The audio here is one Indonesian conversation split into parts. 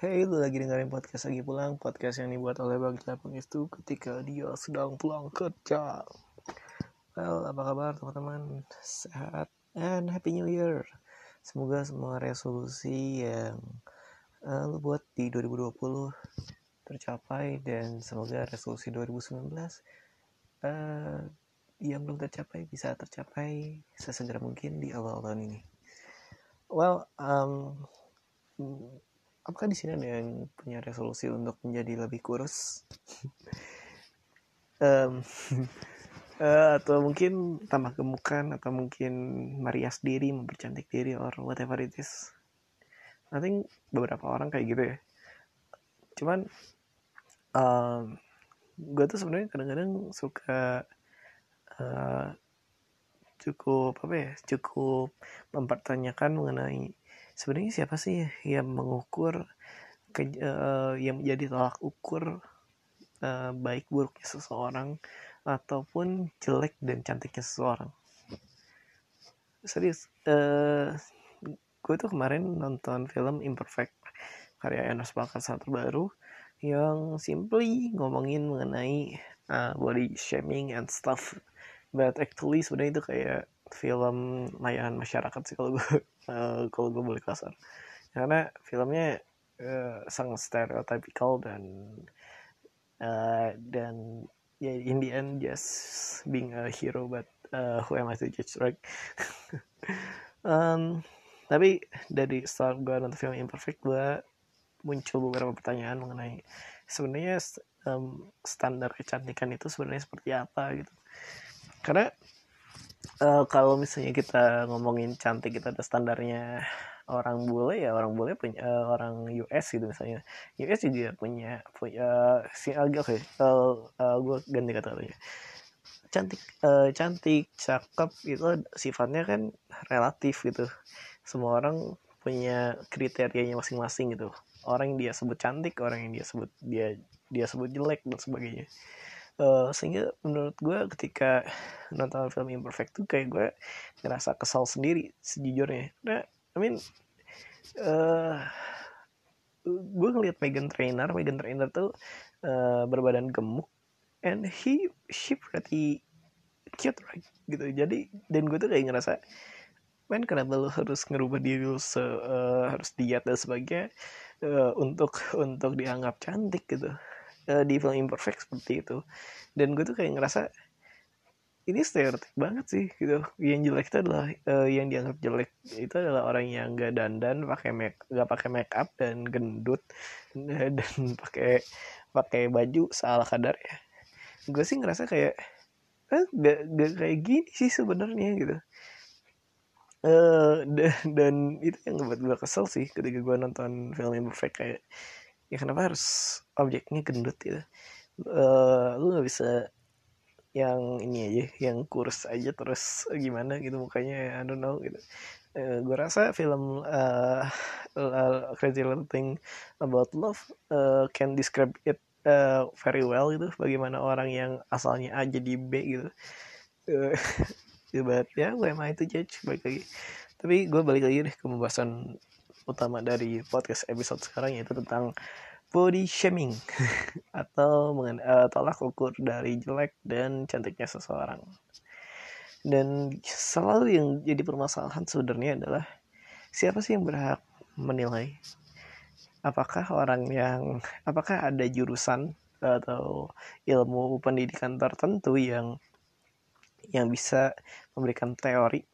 Hey, lu lagi dengerin podcast lagi pulang Podcast yang dibuat oleh Bang Japang itu ketika dia sedang pulang kerja. Well, apa kabar teman-teman? Sehat and Happy New Year. Semoga semua resolusi yang uh, lu buat di 2020 tercapai Dan semoga resolusi 2019 uh, yang belum tercapai bisa tercapai sesegera mungkin di awal tahun ini. Well, um, apakah di sini ada yang punya resolusi untuk menjadi lebih kurus? Um, uh, atau mungkin tambah gemukan atau mungkin merias diri mempercantik diri or whatever it is. I think beberapa orang kayak gitu ya. Cuman um, gue tuh sebenarnya kadang-kadang suka uh, cukup apa ya cukup mempertanyakan mengenai sebenarnya siapa sih yang mengukur ke, uh, yang menjadi tolak ukur uh, baik buruknya seseorang ataupun jelek dan cantiknya seseorang? Serius uh, gue tuh kemarin nonton film Imperfect karya Enos saat terbaru yang simply ngomongin mengenai uh, body shaming and stuff. But actually sebenarnya itu kayak film layanan masyarakat sih kalau gue uh, kalau gue boleh kasar. Karena filmnya uh, sangat stereotypical dan uh, dan ya yeah, in the end just being a hero but uh, who am I to judge right? Um, tapi dari start gue nonton film Imperfect gue muncul beberapa pertanyaan mengenai sebenarnya um, standar kecantikan itu sebenarnya seperti apa gitu. Karena uh, kalau misalnya kita ngomongin cantik kita ada standarnya orang bule ya orang bule punya uh, orang US gitu misalnya. US juga punya punya si oke okay, uh, uh, gue ganti kata ya cantik uh, cantik cakep itu sifatnya kan relatif gitu. Semua orang punya kriterianya masing-masing gitu. Orang yang dia sebut cantik orang yang dia sebut dia dia sebut jelek dan sebagainya uh, sehingga menurut gue ketika nonton film Imperfect tuh kayak gue ngerasa kesal sendiri sejujurnya. Nah I mean uh, gue ngeliat Megan Trainer Megan Trainer tuh uh, berbadan gemuk and he she pretty cute right? Gitu. Jadi dan gue tuh kayak ngerasa men kenapa lo harus ngerubah diri lo se, uh, harus diet dan sebagainya uh, untuk untuk dianggap cantik gitu uh, di film imperfect seperti itu. Dan gue tuh kayak ngerasa ini stereotip banget sih gitu. Yang jelek itu adalah uh, yang dianggap jelek itu adalah orang yang gak dandan pakai make gak pakai make up dan gendut dan pakai pakai baju salah kadar ya. Gue sih ngerasa kayak eh, gak, gak kayak gini sih sebenarnya gitu. Uh, dan, dan itu yang ngebuat gue kesel sih ketika gue nonton film imperfect kayak ya kenapa harus objeknya gendut gitu? Uh, lu nggak bisa yang ini aja yang kurus aja terus gimana gitu mukanya I don't know gitu. Uh, gue rasa film uh, Crazy Little Thing About Love uh, can describe it uh, very well gitu. Bagaimana orang yang asalnya A jadi B gitu. Uh, but ya gue emang itu judge? Balik lagi. Tapi gue balik lagi deh ke pembahasan utama dari podcast episode sekarang yaitu tentang body shaming. Atau uh, tolak ukur dari jelek dan cantiknya seseorang. Dan selalu yang jadi permasalahan sebenarnya adalah siapa sih yang berhak menilai? Apakah orang yang apakah ada jurusan atau ilmu pendidikan tertentu yang yang bisa memberikan teori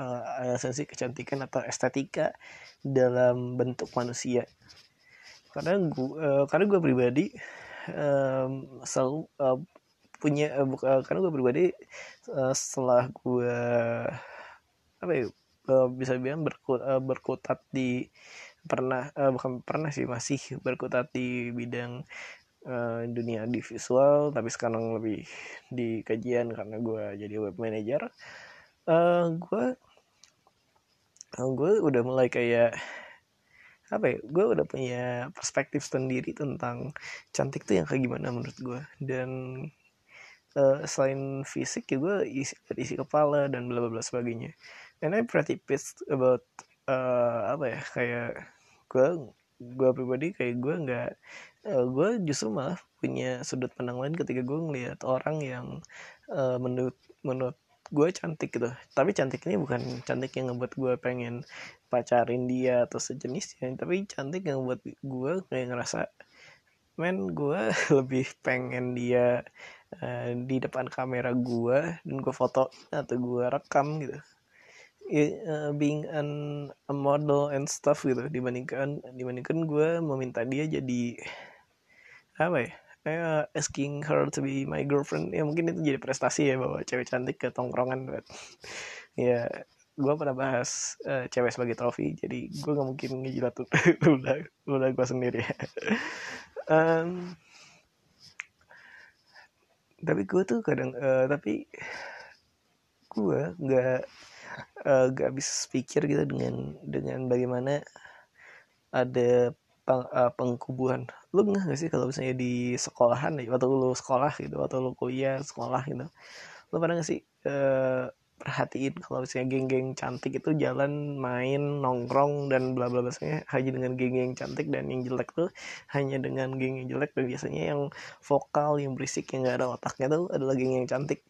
uh, kecantikan atau estetika dalam bentuk manusia. Karena gue uh, karena gue pribadi um, selalu uh, punya uh, uh, karena gue pribadi uh, setelah gue apa ya uh, bisa bilang berkut, uh, berkutat di pernah uh, bukan pernah sih masih berkutat di bidang uh, dunia di visual tapi sekarang lebih di kajian karena gue jadi web manager uh, gue gue udah mulai kayak apa ya gue udah punya perspektif sendiri tentang cantik tuh yang kayak gimana menurut gue dan uh, selain fisik ya gue isi, isi kepala dan bla bla bla sebagainya. And I'm pretty pissed about uh, apa ya kayak gue gue pribadi kayak gue nggak uh, gue justru malah punya sudut pandang lain ketika gue ngeliat orang yang uh, menurut menurut gue cantik gitu. Tapi cantik ini bukan cantik yang ngebuat gue pengen pacarin dia atau sejenisnya. Tapi cantik yang buat gue kayak ngerasa men gue lebih pengen dia uh, di depan kamera gue dan gue foto atau gue rekam gitu. Uh, being an a model and stuff gitu. Dibandingkan dibandingkan gue meminta dia jadi apa ya uh, asking her to be my girlfriend. Ya mungkin itu jadi prestasi ya bawa cewek cantik ke tongkrongan but ya gue pernah bahas uh, cewek sebagai trofi jadi gue nggak mungkin ngejilat udah udah gue sendiri. Um, tapi gue tuh kadang uh, tapi gue nggak uh, gak bisa pikir gitu dengan dengan bagaimana ada uh, pengkubuhan lu nggak gak sih kalau misalnya di sekolahan atau lu sekolah gitu atau lu kuliah sekolah gitu? Lu pernah gak sih uh, perhatiin kalau misalnya geng-geng cantik itu jalan main nongkrong dan bla bla biasanya hanya dengan geng yang cantik dan yang jelek tuh hanya dengan geng yang jelek dan biasanya yang vokal yang berisik yang gak ada otaknya tuh adalah geng yang cantik.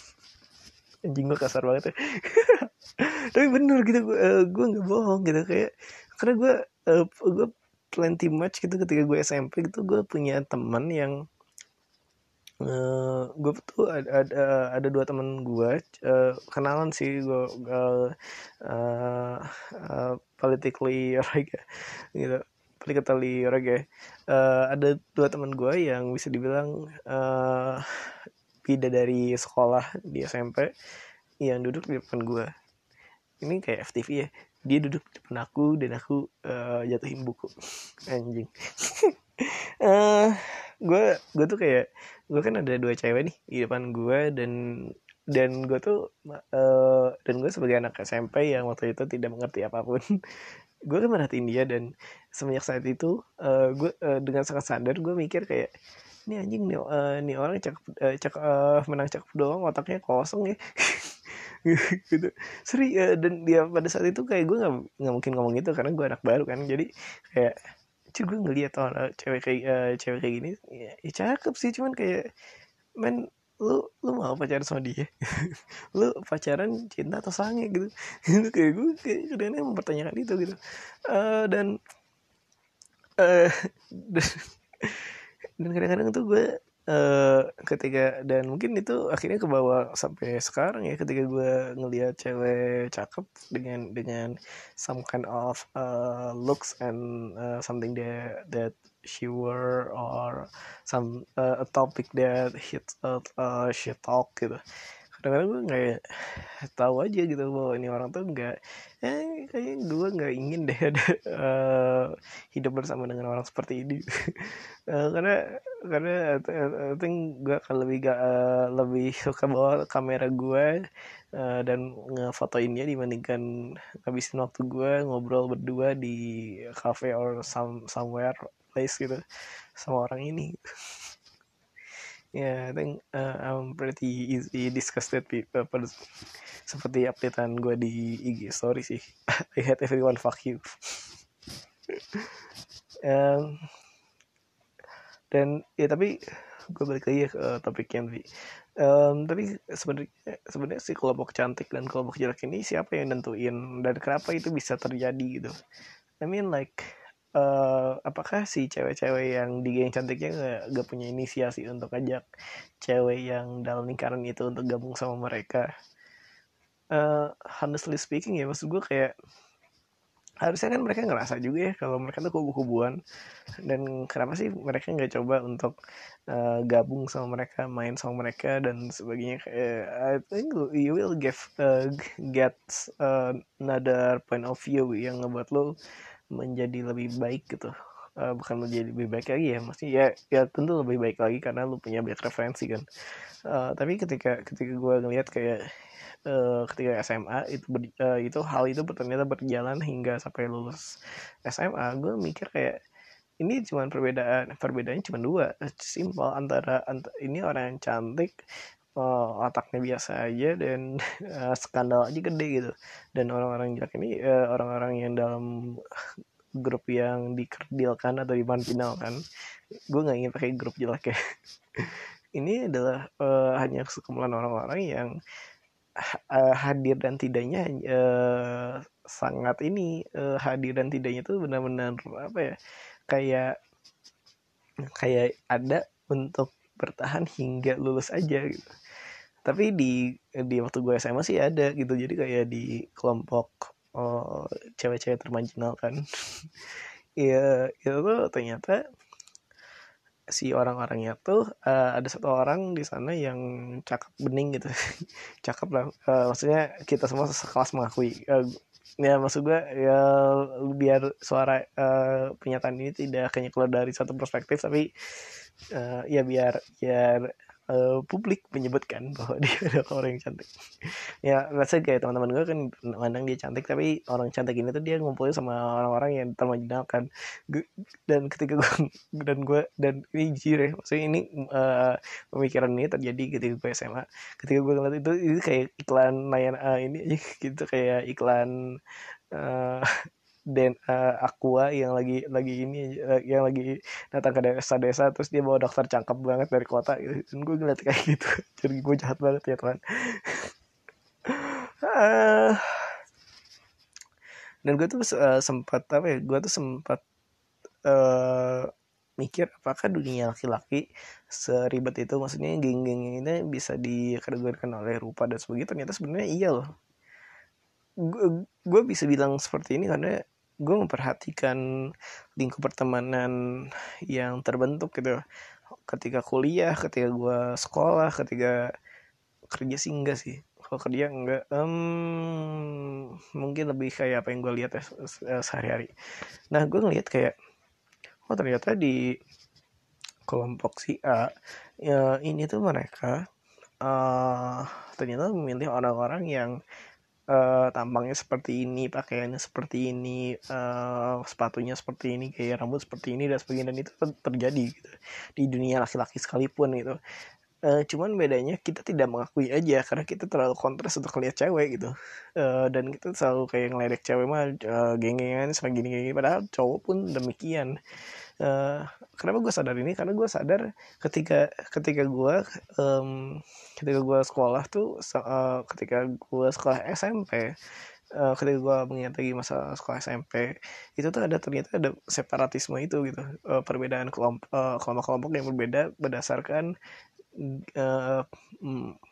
Anjing gue kasar banget ya. Tapi bener gitu gue uh, gue nggak bohong gitu kayak karena gue uh, gue plenty much gitu ketika gue SMP gitu gue punya teman yang uh, gue tuh ada, ada ada dua teman gue uh, kenalan sih gue uh, uh, uh, politically right gitu politically right uh, ada dua teman gue yang bisa dibilang uh, beda dari sekolah di SMP yang duduk di depan gue. Ini kayak FTV ya dia duduk di depan aku dan aku uh, jatuhin buku. Anjing. Uh, gue gue tuh kayak gue kan ada dua cewek nih di depan gue dan dan gue tuh uh, dan gue sebagai anak SMP yang waktu itu tidak mengerti apa pun gue kan merhatiin dia dan semenjak saat itu uh, gue uh, dengan sangat sadar gue mikir kayak ini anjing nih uh, nih orang cakep uh, cakep uh, menang cakep doang otaknya kosong ya gitu. Seri uh, dan dia pada saat itu kayak gue nggak nggak mungkin ngomong gitu karena gue anak baru kan. Jadi kayak cuy gue ngeliat orang cewek kayak uh, cewek kayak gini. Ya, ya cakep sih cuman kayak men lu lu mau pacaran sama dia? Lu pacaran cinta atau sange? Gitu. Itu kayak gue kayak kadang mempertanyakan itu gitu. Uh, dan uh, dan kadang-kadang tuh gue uh, ketika dan mungkin itu akhirnya ke bawah sampai sekarang ya ketika gue ngelihat cewek cakep dengan dengan some kind of uh, looks and uh, something that that she were or some uh, a topic that hit uh, uh, she talk gitu kadang-kadang gue kayak tahu aja gitu bahwa ini orang tuh nggak eh kayaknya gue nggak ingin deh ada uh, hidup bersama dengan orang seperti ini. Uh, karena karena I think gue akan lebih gak uh, lebih suka bawa kamera gue uh, dan ngefotoin dia dibandingkan ngabisin waktu gue ngobrol berdua di cafe or some somewhere place gitu sama orang ini yeah, I think uh, I'm pretty easy disgusted people seperti updatean gue di IG story sih. I hate everyone fuck you. Um, dan ya tapi gue balik lagi ke uh, topik yang um, tapi sebenarnya sebenarnya sih kelompok cantik dan kelompok jelek ini siapa yang nentuin dan kenapa itu bisa terjadi gitu? I mean like uh, apakah si cewek-cewek yang di geng cantiknya gak, gak punya inisiasi untuk ajak cewek yang dalam lingkaran itu untuk gabung sama mereka? Uh, honestly speaking ya maksud gue kayak harusnya kan mereka ngerasa juga ya kalau mereka tuh kubu-kubuan. Dan kenapa sih mereka nggak coba untuk uh, gabung sama mereka main sama mereka dan sebagainya? Kayak I think you will get uh, get uh, another point of view yang ngebuat lo menjadi lebih baik gitu. Uh, bukan menjadi lebih baik lagi ya maksudnya ya ya tentu lebih baik lagi karena lu punya banyak referensi kan. Uh, tapi ketika ketika gue ngeliat kayak uh, ketika SMA itu ber, uh, itu hal itu ternyata berjalan hingga sampai lulus SMA gue mikir kayak ini cuma perbedaan perbedaannya cuma dua. Simpel antara, antara ini orang yang cantik uh, otaknya biasa aja dan uh, skandal aja gede gitu. Dan orang-orang jelek ini uh, orang-orang yang dalam grup yang dikerdilkan atau dimanfinalkan gue nggak ingin pakai grup jelek ya. Ini adalah uh, hanya sekumpulan orang-orang yang uh, hadir dan tidaknya uh, sangat ini uh, hadir dan tidaknya itu benar-benar apa ya kayak kayak ada untuk bertahan hingga lulus aja gitu. Tapi di di waktu gue SMA sih ada gitu. Jadi kayak di kelompok uh, cewek-cewek termarginal kan. Ya itu tuh ternyata si orang-orangnya tuh uh, ada satu orang di sana yang cakep bening gitu. Cakep lah. Uh, maksudnya kita semua sekelas mengakui uh, ya maksud gue ya biar suara uh, pernyataan ini tidak hanya keluar dari satu perspektif tapi uh, ya biar biar uh, publik menyebutkan bahwa dia adalah orang yang cantik. Ya rasa kayak teman-teman gue kan mandang dia cantik tapi orang cantik ini tuh dia ngumpulin sama orang-orang yang termarginalkan. Dan ketika gue dan gue dan ini jujur ya maksudnya ini uh, pemikiran ini terjadi ketika gue SMA ketika gue ngeliat itu itu kayak iklan layan uh, ini gitu kayak iklan uh, dan uh, Aqua yang lagi lagi ini uh, yang lagi datang ke desa-desa terus dia bawa dokter cakep banget dari kota. Gitu dan gue ngeliat kayak gitu. Jadi gue jahat banget ya teman uh, dan gue tuh uh, sempat apa ya gue tuh sempat uh, mikir apakah dunia laki-laki seribet itu. Maksudnya geng-geng ini bisa dikategorikan oleh rupa dan sebagainya. Ternyata sebenarnya iya loh. Gue bisa bilang seperti ini karena gue memperhatikan lingkup pertemanan yang terbentuk gitu. Ketika kuliah ketika gue sekolah ketika kerja sih enggak sih. Kalau kerja enggak um, mungkin lebih kayak apa yang gue lihat ya sehari-hari. Nah gue ngeliat kayak oh ternyata di kelompok si A ya, ini tuh mereka uh, ternyata memilih orang-orang yang uh, tampangnya seperti ini, pakaiannya seperti ini, uh, sepatunya seperti ini, kayak rambut seperti ini dan sebagainya dan itu terjadi gitu di dunia laki-laki sekalipun gitu. Uh, cuman bedanya kita tidak mengakui aja karena kita terlalu kontras untuk lihat cewek gitu. Uh, dan kita selalu kayak ngeledek cewek mah uh, geng-gengan sama gini-gini. Padahal cowok pun demikian. Uh, kenapa gue sadar ini? Karena gue sadar ketika ketika gue um, ketika gue sekolah tuh uh, ketika gue sekolah SMP uh, ketika gue mengingat lagi masa sekolah SMP itu tuh ada ternyata ada separatisme itu gitu. Uh, perbedaan kelompok uh, kelompok-kelompok yang berbeda berdasarkan uh,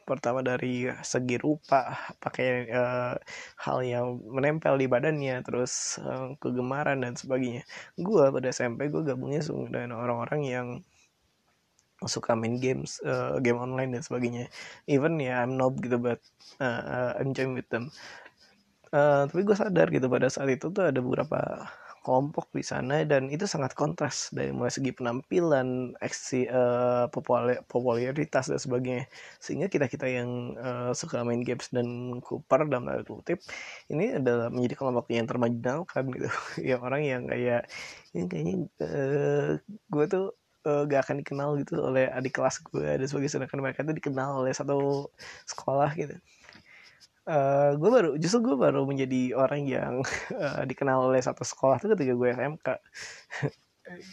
pertama dari segi rupa pakai uh, hal yang menempel di badannya terus uh, kegemaran dan sebagainya. Gue pada SMP gue gabungnya dengan orang-orang yang suka main games uh, game online dan sebagainya. Even ya yeah, I'm noob gitu but uh, uh, enjoy with them. Uh, tapi gue sadar gitu pada saat itu tuh ada beberapa kelompok di sana dan itu sangat kontras dari mulai segi penampilan, eksi uh, popularitas dan sebagainya. Sehingga kita kita yang uh, suka main games dan kupar dalam tanda kutip ini adalah menjadi kelompok yang termarginalkan gitu. yang orang yang kayak ini kayaknya uh, gue tuh uh, gak akan dikenal gitu oleh adik kelas gue dan sebagainya sedangkan mereka tuh dikenal oleh satu sekolah gitu uh, gue baru justru gue baru menjadi orang yang uh, dikenal oleh satu sekolah tuh ketika gue SMK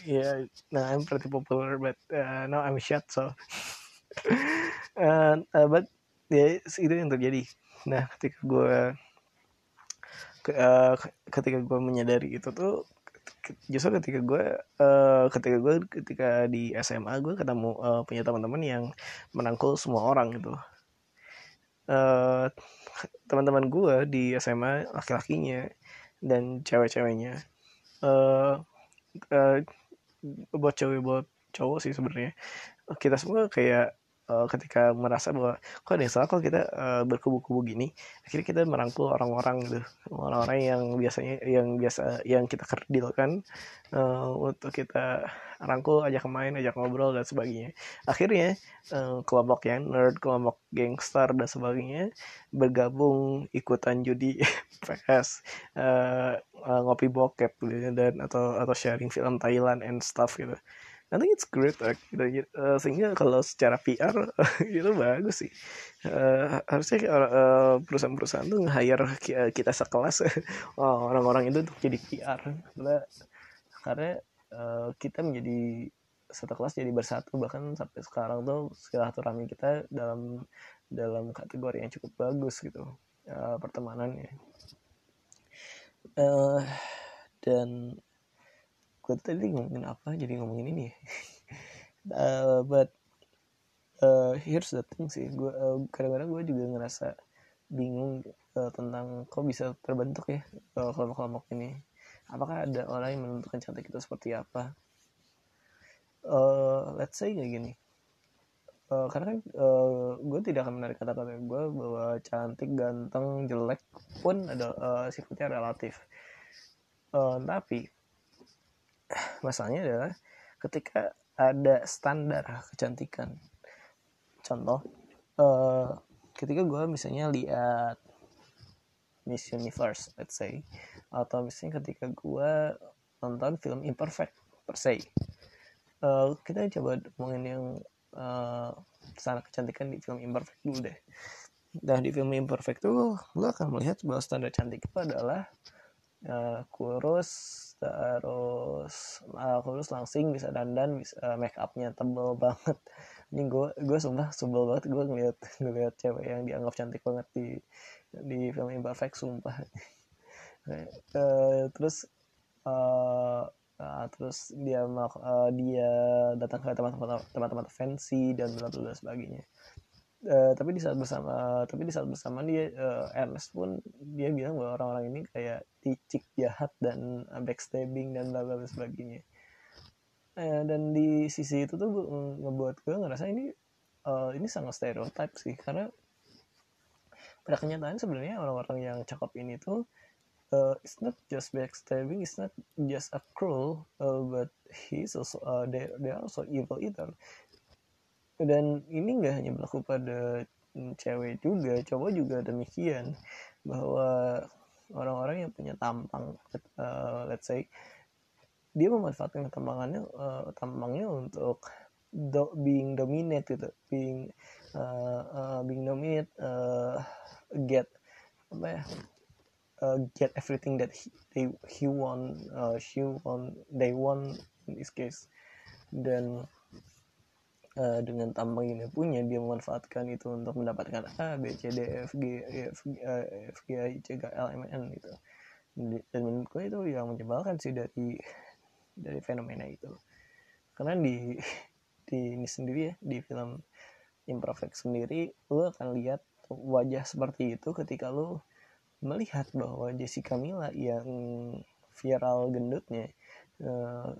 ya yeah, nah I'm pretty popular but uh, now I'm shut so. Uh, uh, but ya yeah, itu yang terjadi. Nah ketika gue uh, ketika gue menyadari itu tuh justru ketika gue uh, ketika gue ketika di SMA gue ketemu uh, punya teman-teman yang menangkul semua orang gitu. Uh, teman-teman gue di SMA laki-lakinya dan cewek-ceweknya. Uh, uh, buat cewek buat cowok sih sebenarnya. Kita semua kayak uh, ketika merasa bahwa kok ada yang salah kok kita uh, berkubu-kubu gini akhirnya kita merangkul orang-orang gitu. Orang-orang yang biasanya yang biasa yang kita kerdilkan uh, untuk kita rangkul ajak main ajak ngobrol dan sebagainya akhirnya uh, kelompok yang nerd kelompok gangster dan sebagainya bergabung ikutan judi PS uh, uh, ngopi bokep gitu dan atau atau sharing film Thailand and stuff gitu I think it's great gitu. Uh, sehingga kalau secara PR itu bagus sih. Uh, harusnya uh, perusahaan-perusahaan tuh nge-hire kita sekelas orang-orang itu untuk jadi PR karena karena uh, kita menjadi satu kelas jadi bersatu bahkan sampai sekarang tuh silaturahmi kita dalam dalam kategori yang cukup bagus gitu uh, pertemanannya. Uh, dan gue tadi ngomongin apa jadi ngomongin ini uh, but uh, here's the thing sih gue uh, kadang-kadang gue juga ngerasa bingung uh, tentang kok bisa terbentuk ya kelompok-kelompok ini apakah ada orang yang menentukan cantik itu seperti apa? Uh, let's say kayak gini. Uh, karena kan uh, gue tidak akan menarik kata-kata gue bahwa cantik ganteng jelek pun ada uh, sifatnya relatif. Uh, tapi masalahnya adalah ketika ada standar kecantikan. Contoh uh, ketika gue misalnya lihat Miss Universe let's say. Atau misalnya ketika gue nonton film Imperfect per se. Uh, kita coba ngomongin yang uh, standar kecantikan di film Imperfect dulu deh. Dan di film Imperfect tuh lo akan melihat bahwa standar cantik itu adalah uh, kurus terus uh, kurus langsing bisa dandan bisa uh, make upnya tebel banget. Ini gue gue sumpah sebel banget gue ngeliat ngeliat cewek yang dianggap cantik banget di di film Imperfect sumpah. Uh, terus uh, uh, terus dia uh, dia datang ke tempat-tempat tempat-tempat fancy dan bla bla sebagainya. Uh, tapi di saat bersama tapi di saat bersama dia uh, Ernest pun dia bilang bahwa orang-orang ini kayak licik jahat dan backstabbing dan bla bla sebagainya. Uh, dan di sisi itu tuh gue, ngebuat gue ngerasa ini uh, ini sangat stereotip sih. Karena pada kenyataan sebenarnya orang-orang yang cakep ini tuh uh, it's not just backstabbing it's not just a cruel uh, but he's also uh, they they are also evil either. Dan ini nggak hanya berlaku pada cewek juga cowok juga demikian bahwa orang-orang yang punya tampang uh, let's say dia memanfaatkan tampangannya uh, tampangnya untuk do, being dominate gitu. Being uh, uh, being dominate uh, get apa ya? Uh, get everything that he, they he want uh, she want they want in this case. Dan uh, dengan tampang dia punya dia memanfaatkan itu untuk mendapatkan A B C D E F G E F G, uh, F G I C K L M N gitu. Dan menurutku itu yang menyebalkan sih dari dari fenomena itu. Karena di di ini sendiri ya di film Imperfect sendiri lo akan lihat wajah seperti itu ketika lo melihat bahwa Jessica Mila yang viral gendutnya uh,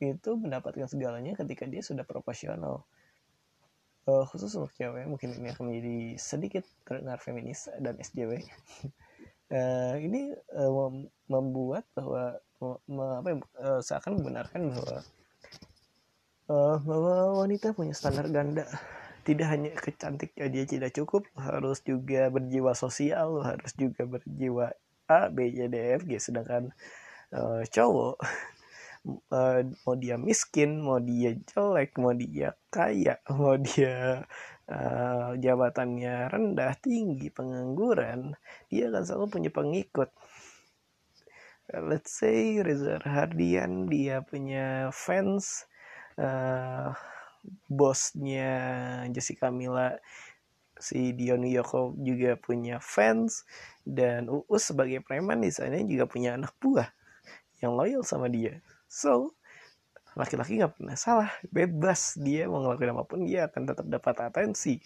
itu mendapatkan segalanya ketika dia sudah proporsional uh, khusus untuk cewek mungkin ini akan menjadi sedikit terdengar feminis dan SJW uh, eh, ini uh, membuat bahwa apa ya, uh, seakan membenarkan bahwa uh, bahwa wanita punya standar ganda. Tidak hanya kecantik dia tidak cukup harus juga berjiwa sosial harus juga berjiwa A B C D F G. Sedangkan uh, cowok uh, mau dia miskin mau dia jelek mau dia kaya mau dia uh, jabatannya rendah tinggi pengangguran dia akan selalu punya pengikut. Let's say Reza Hardian dia punya fans uh, bosnya Jessica Mila si Dion Yoko juga punya fans dan Uus sebagai preman di sana juga punya anak buah yang loyal sama dia So, laki-laki nggak pernah salah, bebas dia mau ngelakuin apa pun dia akan tetap dapat atensi.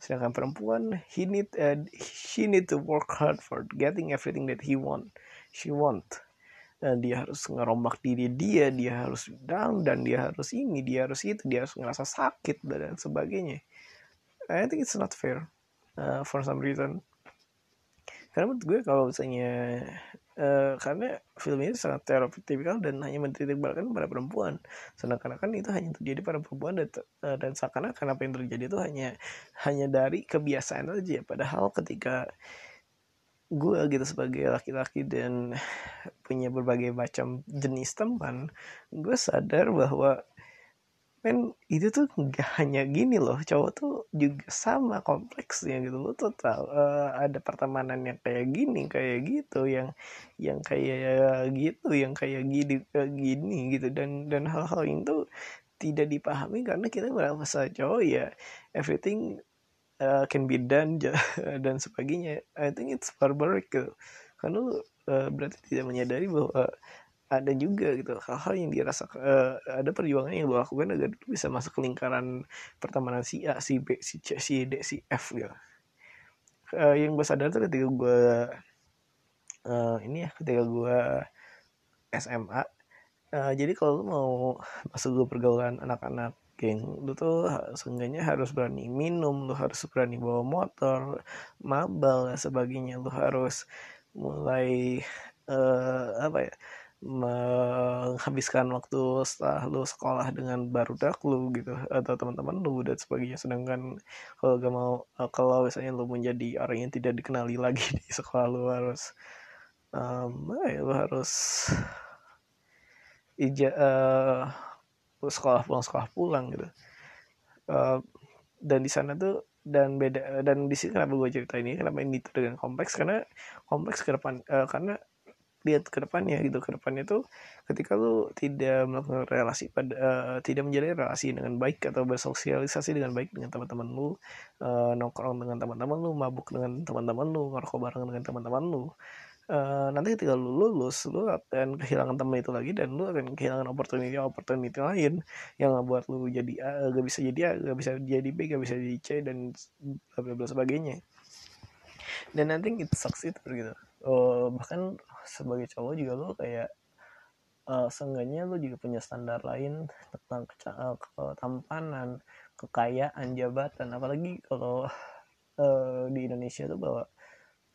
Sedangkan perempuan, he need, uh, she need to work hard for getting everything that he want, she want. Dan dia harus ngerombak diri dia, dia harus down dan dia harus ini, dia harus itu, dia harus ngerasa sakit dan sebagainya. I think it's not fair uh, for some reason. Karena menurut gue kalau misalnya Uh, karena film ini sangat stereotipikal dan hanya mentitik balikan pada perempuan sedangkan kan itu hanya terjadi pada perempuan dan, uh, dan seakan-akan apa yang terjadi itu hanya hanya dari kebiasaan aja padahal ketika gue gitu sebagai laki-laki dan punya berbagai macam jenis teman gue sadar bahwa men itu tuh nggak hanya gini loh cowok tuh juga sama kompleksnya gitu lo tuh tahu uh, ada pertemanan yang kayak gini kayak gitu yang yang kayak gitu yang kayak gini uh, gini gitu dan dan hal-hal itu tidak dipahami karena kita merasa cowok ya everything uh, can be done dan sebagainya I think it's barbaric gitu karena lo uh, berarti tidak menyadari bahwa ada juga gitu hal-hal yang dirasa uh, ada perjuangan yang lo lakukan agar bisa masuk lingkaran pertemanan si A, si B, si C, si D, si F gitu. Uh, yang gue sadar tuh ketika gue uh, ini ya ketika gue SMA uh, jadi kalau lo mau masuk ke pergaulan anak-anak geng lu tuh seenggaknya harus berani minum lu harus berani bawa motor mabal dan sebagainya. Lu harus mulai uh, apa ya menghabiskan waktu setelah lu sekolah dengan baru dak lu gitu atau teman-teman lu dan sebagainya. Sedangkan kalau gak mau eh, kalau misalnya lu menjadi orang yang tidak dikenali lagi di sekolah lu harus um, ya, lu harus ija uh, sekolah pulang sekolah pulang gitu. Uh, dan di sana tuh dan beda dan di sini kenapa gue cerita ini kenapa ini dengan kompleks? Karena kompleks ke depan uh, karena lihat ke depannya gitu. Ke depannya tuh ketika lu tidak melakukan relasi pada uh, tidak menjalin relasi dengan baik atau bersosialisasi dengan baik dengan teman-teman lu uh, nongkrong dengan teman-teman lu mabuk dengan teman-teman lu ngerokok bareng dengan teman-teman lu Uh, nanti ketika lu lulus lu akan kehilangan teman itu lagi dan lu akan kehilangan opportunity opportunity lain yang buat lu jadi A gak bisa jadi A gak bisa jadi B gak bisa jadi C dan bla bla sebagainya. Dan nanti it sucks itu gitu. Uh, bahkan sebagai cowok juga lo kayak uh, seenggaknya lo juga punya standar lain tentang uh, ketampanan kekayaan jabatan. Apalagi kalau uh, di Indonesia tuh bahwa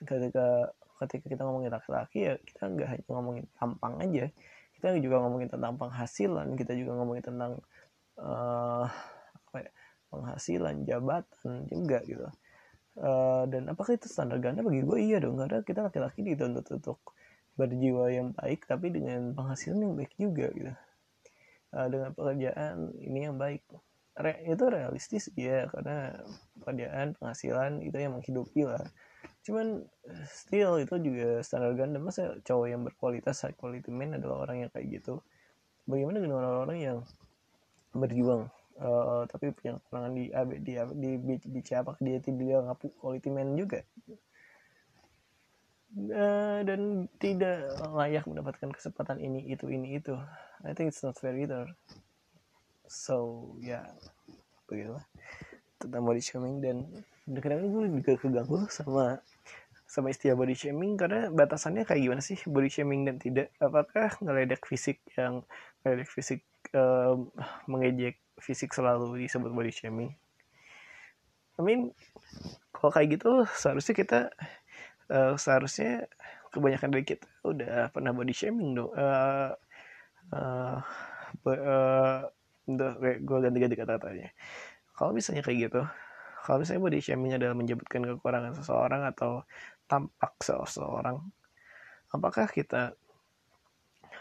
ketika ketika kita ngomongin laki-laki ya kita nggak hanya ngomongin tampang aja. Kita juga ngomongin tentang penghasilan kita juga ngomongin tentang uh, apa ya, penghasilan jabatan juga gitu. Uh, dan apakah itu standar ganda? Bagi gue iya dong karena kita laki-laki dituntut untuk berjiwa yang baik tapi dengan penghasilan yang baik juga gitu. Uh, dengan pekerjaan ini yang baik. Re itu realistis ya karena pekerjaan penghasilan itu yang menghidupi lah cuman still itu juga standar ganda. Masa cowok yang berkualitas high quality man adalah orang yang kayak gitu. Bagaimana dengan orang-orang yang berjuang? Uh, tapi punya kekurangan di AB di di di, di apakah dia tidak ngapu quality man juga? Uh, dan tidak layak mendapatkan kesempatan ini itu ini itu. I think it's not fair either. So ya yeah, begitulah tentang body shaming dan kadang-kadang gue juga keganggu sama sama istilah body shaming karena batasannya kayak gimana sih? Body shaming dan tidak apakah ngeledek fisik yang ngeledek fisik uh, mengejek fisik selalu disebut body shaming? I mean kalau kayak gitu seharusnya kita uh, seharusnya kebanyakan dari kita udah pernah body shaming dong. Uh, uh, uh, gue ganti-ganti kata-katanya. Kalau misalnya kayak gitu kalau misalnya body shaming adalah menyebutkan kekurangan seseorang atau tampak seseorang. Apakah kita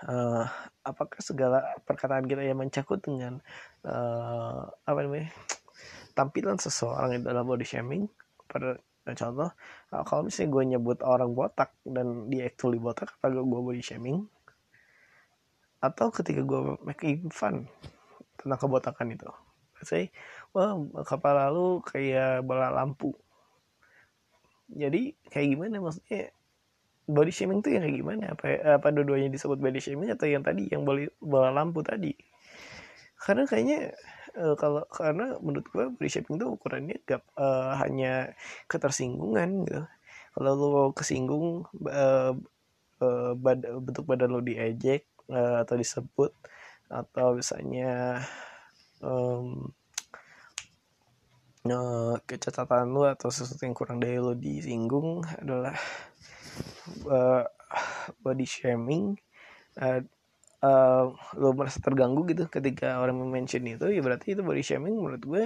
uh, apakah segala perkataan kita yang mencakut dengan uh, apa namanya tampilan seseorang itu adalah body shaming? Pada contoh uh, kalau misalnya gue nyebut orang botak dan dia actually botak apakah gue body shaming? Atau ketika gue making fun tentang kebotakan itu. Saya wah kepala lu kayak bola lampu jadi kayak gimana? Maksudnya body shaming tuh yang kayak gimana? Apa apa dua-duanya disebut body shaming atau yang tadi yang boleh bola lampu tadi? Karena kayaknya uh, kalau karena menurut gue body shaming tuh ukurannya gak uh, hanya ketersinggungan gitu. Kalau lo kesinggung uh, uh, bad, bentuk badan lo diejek uh, atau disebut atau misalnya um, uh, kecacatan lo atau sesuatu yang kurang dari lo disinggung adalah uh, body shaming. Uh, uh, lo merasa terganggu gitu ketika orang mention itu ya berarti itu body shaming menurut gue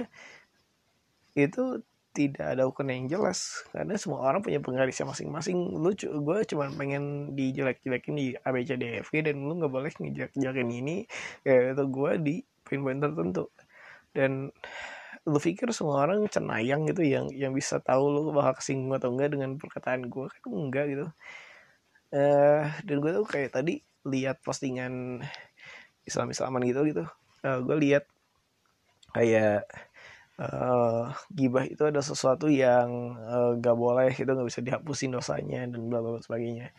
itu tidak ada ukuran yang jelas. Karena semua orang punya penggarisnya masing-masing. Lu gue cuma pengen dijelek-jelekin di ABCDFG dan lu nggak boleh ngejelek-jelekin ini. Ya itu gue di poin-poin tertentu. Dan lu pikir semua orang cenayang gitu yang yang bisa tahu lu bakal kesinggung atau enggak dengan perkataan gue kan enggak gitu. Uh, dan gue tuh kayak tadi lihat postingan Islam Islaman gitu gitu. Uh, eh, gue lihat kayak uh, gibah itu ada sesuatu yang uh, gak boleh itu nggak bisa dihapusin dosanya dan bla bla sebagainya.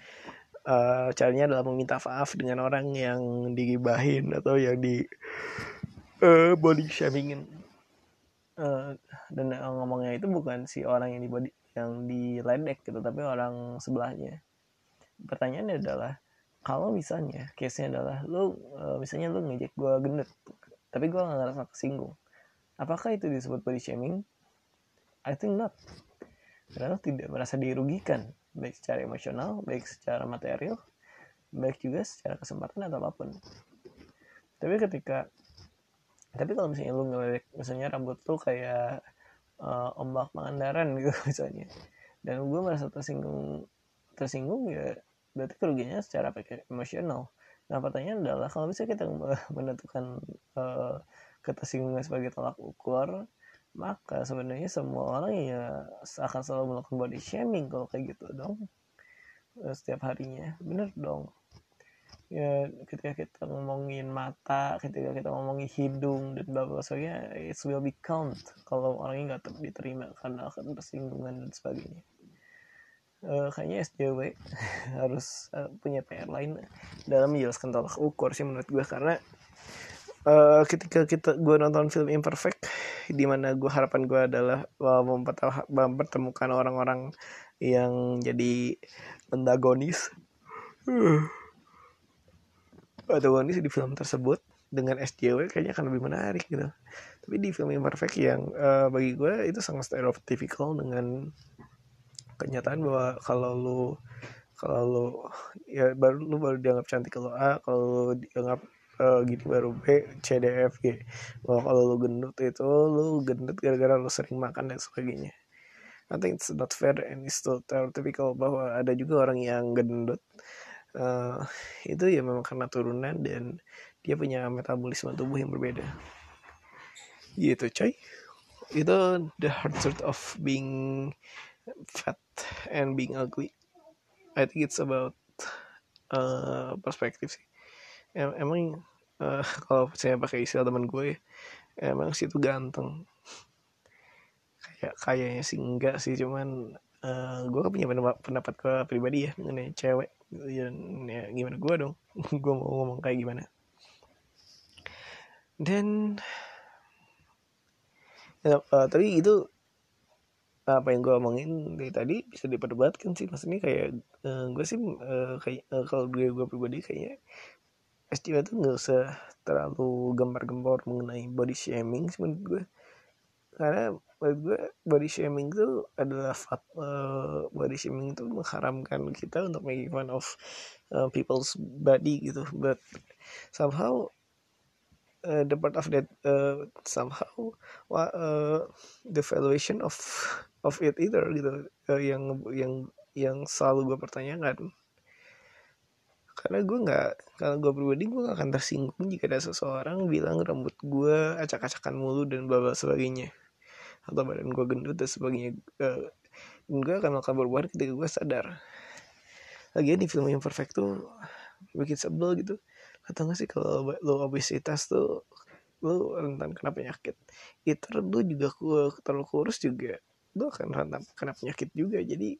Uh, caranya adalah meminta maaf dengan orang yang digibahin atau yang di uh, body shamingin uh, dan ngomongnya itu bukan si orang yang di body yang diledek gitu tapi orang sebelahnya. Pertanyaannya adalah kalau misalnya case nya adalah lu uh, misalnya lu ngejek gue gendut tapi gue gak ngerasa kesinggung apakah itu disebut body shaming? I think not. Karena lu tidak merasa dirugikan baik secara emosional baik secara material baik juga secara kesempatan atau apa pun. Tapi ketika tapi kalau misalnya lu ngeliat misalnya rambut tuh kayak uh, ombak Pangandaran gitu misalnya. Dan gue merasa tersinggung tersinggung ya berarti kerugiannya secara emosional. Nah pertanyaan adalah kalau misalnya kita menentukan uh, ketersinggungan sebagai tolak ukur maka sebenarnya semua orang ya akan selalu melakukan body shaming kalau kayak gitu dong. Eh, setiap harinya. Bener dong ya ketika kita ngomongin mata ketika kita ngomongin hidung dan beberapa sebagainya it will be count kalau orangnya nggak diterima karena akan tersinggungan dan sebagainya. Uh, kayaknya SJW harus uh, punya PR lain dalam menjelaskan tolak ukur sih menurut gue karena uh, ketika kita gue nonton film imperfect di mana gue harapan gue adalah mempertemukan orang-orang yang jadi antagonis protagonis di film tersebut dengan SJW kayaknya akan lebih menarik gitu. Tapi di film Imperfect yang uh, bagi gue itu sangat stereotypical dengan kenyataan bahwa kalau lu kalau lu ya baru lu baru dianggap cantik kalau A kalau lu dianggap uh, gini baru B C D F G. Bahwa kalau lu gendut itu lu gendut gara-gara lu sering makan dan sebagainya. I think it's not fair and it's still stereotypical bahwa ada juga orang yang gendut uh, itu ya memang karena turunan dan dia punya metabolisme tubuh yang berbeda. Gitu coy. Itu the hard truth of being fat and being ugly. I think it's about uh, perspektif sih. Em emang uh, kalau saya pakai istilah teman gue emang sih itu ganteng. Kayak kayaknya sih enggak sih cuman uh, gue punya pendapat, pendapat gue pribadi ya mengenai cewek ya, ya gimana? Gue dong. Gue mau ngomong kayak gimana. Dan ya, uh, tapi itu apa yang gue omongin dari tadi bisa diperdebatkan sih. Maksudnya kayak uh, gue sih uh, kayak uh, kalau gue gue pribadi kayaknya SJW tuh nggak usah terlalu gambar-gembor mengenai body shaming menurut gue karena menurut gue body shaming itu adalah fat, uh, body shaming itu mengharamkan kita untuk making fun of uh, people's body gitu. But somehow uh, the part of that uh, somehow uh, the valuation of of it either gitu uh, yang yang yang selalu gue pertanyakan. Karena gue nggak kalau gue pribadi gue gak akan tersinggung jika ada seseorang bilang rambut gue acak-acakan mulu dan bla sebagainya atau badan gue gendut dan sebagainya. Uh, gue akan melakukan perubahan ketika gue sadar. Lagi di film yang perfect tuh bikin sebel gitu. Atau gak sih kalau lo obesitas tuh lo rentan kena penyakit. Itu lo juga terlalu kurus juga. Lo akan rentan kena penyakit juga. Jadi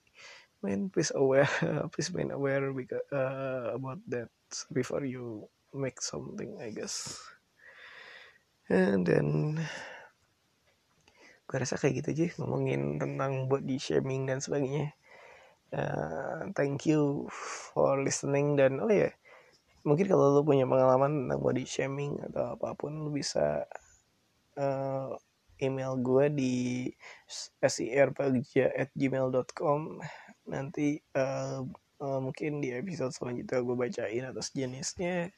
main please aware please main aware because, uh, about that before you make something I guess. And then gue rasa kayak gitu aja ngomongin tentang body shaming dan sebagainya. Uh, thank you for listening dan oh ya yeah, mungkin kalau lo punya pengalaman tentang body shaming atau apa pun lo bisa uh, email gue di serpagja@gmail.com nanti uh, uh, mungkin di episode selanjutnya gue bacain atas jenisnya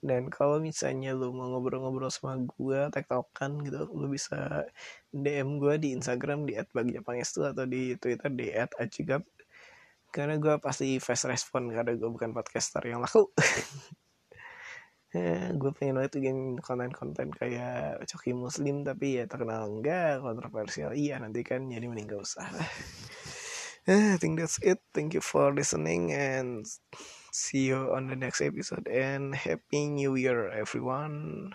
dan kalau misalnya lu mau ngobrol-ngobrol sama gue tektokan gitu lu bisa DM gue di Instagram di @bagjapangestu atau di Twitter di @acigap karena gue pasti fast respon karena gue bukan podcaster yang laku. Eh, gue pengen banget bikin konten-konten kayak coki muslim tapi ya terkenal enggak kontroversial. Iya nanti kan jadi mending gak usah eh, I think that's it. Thank you for listening and See you on the next episode and Happy New Year, everyone.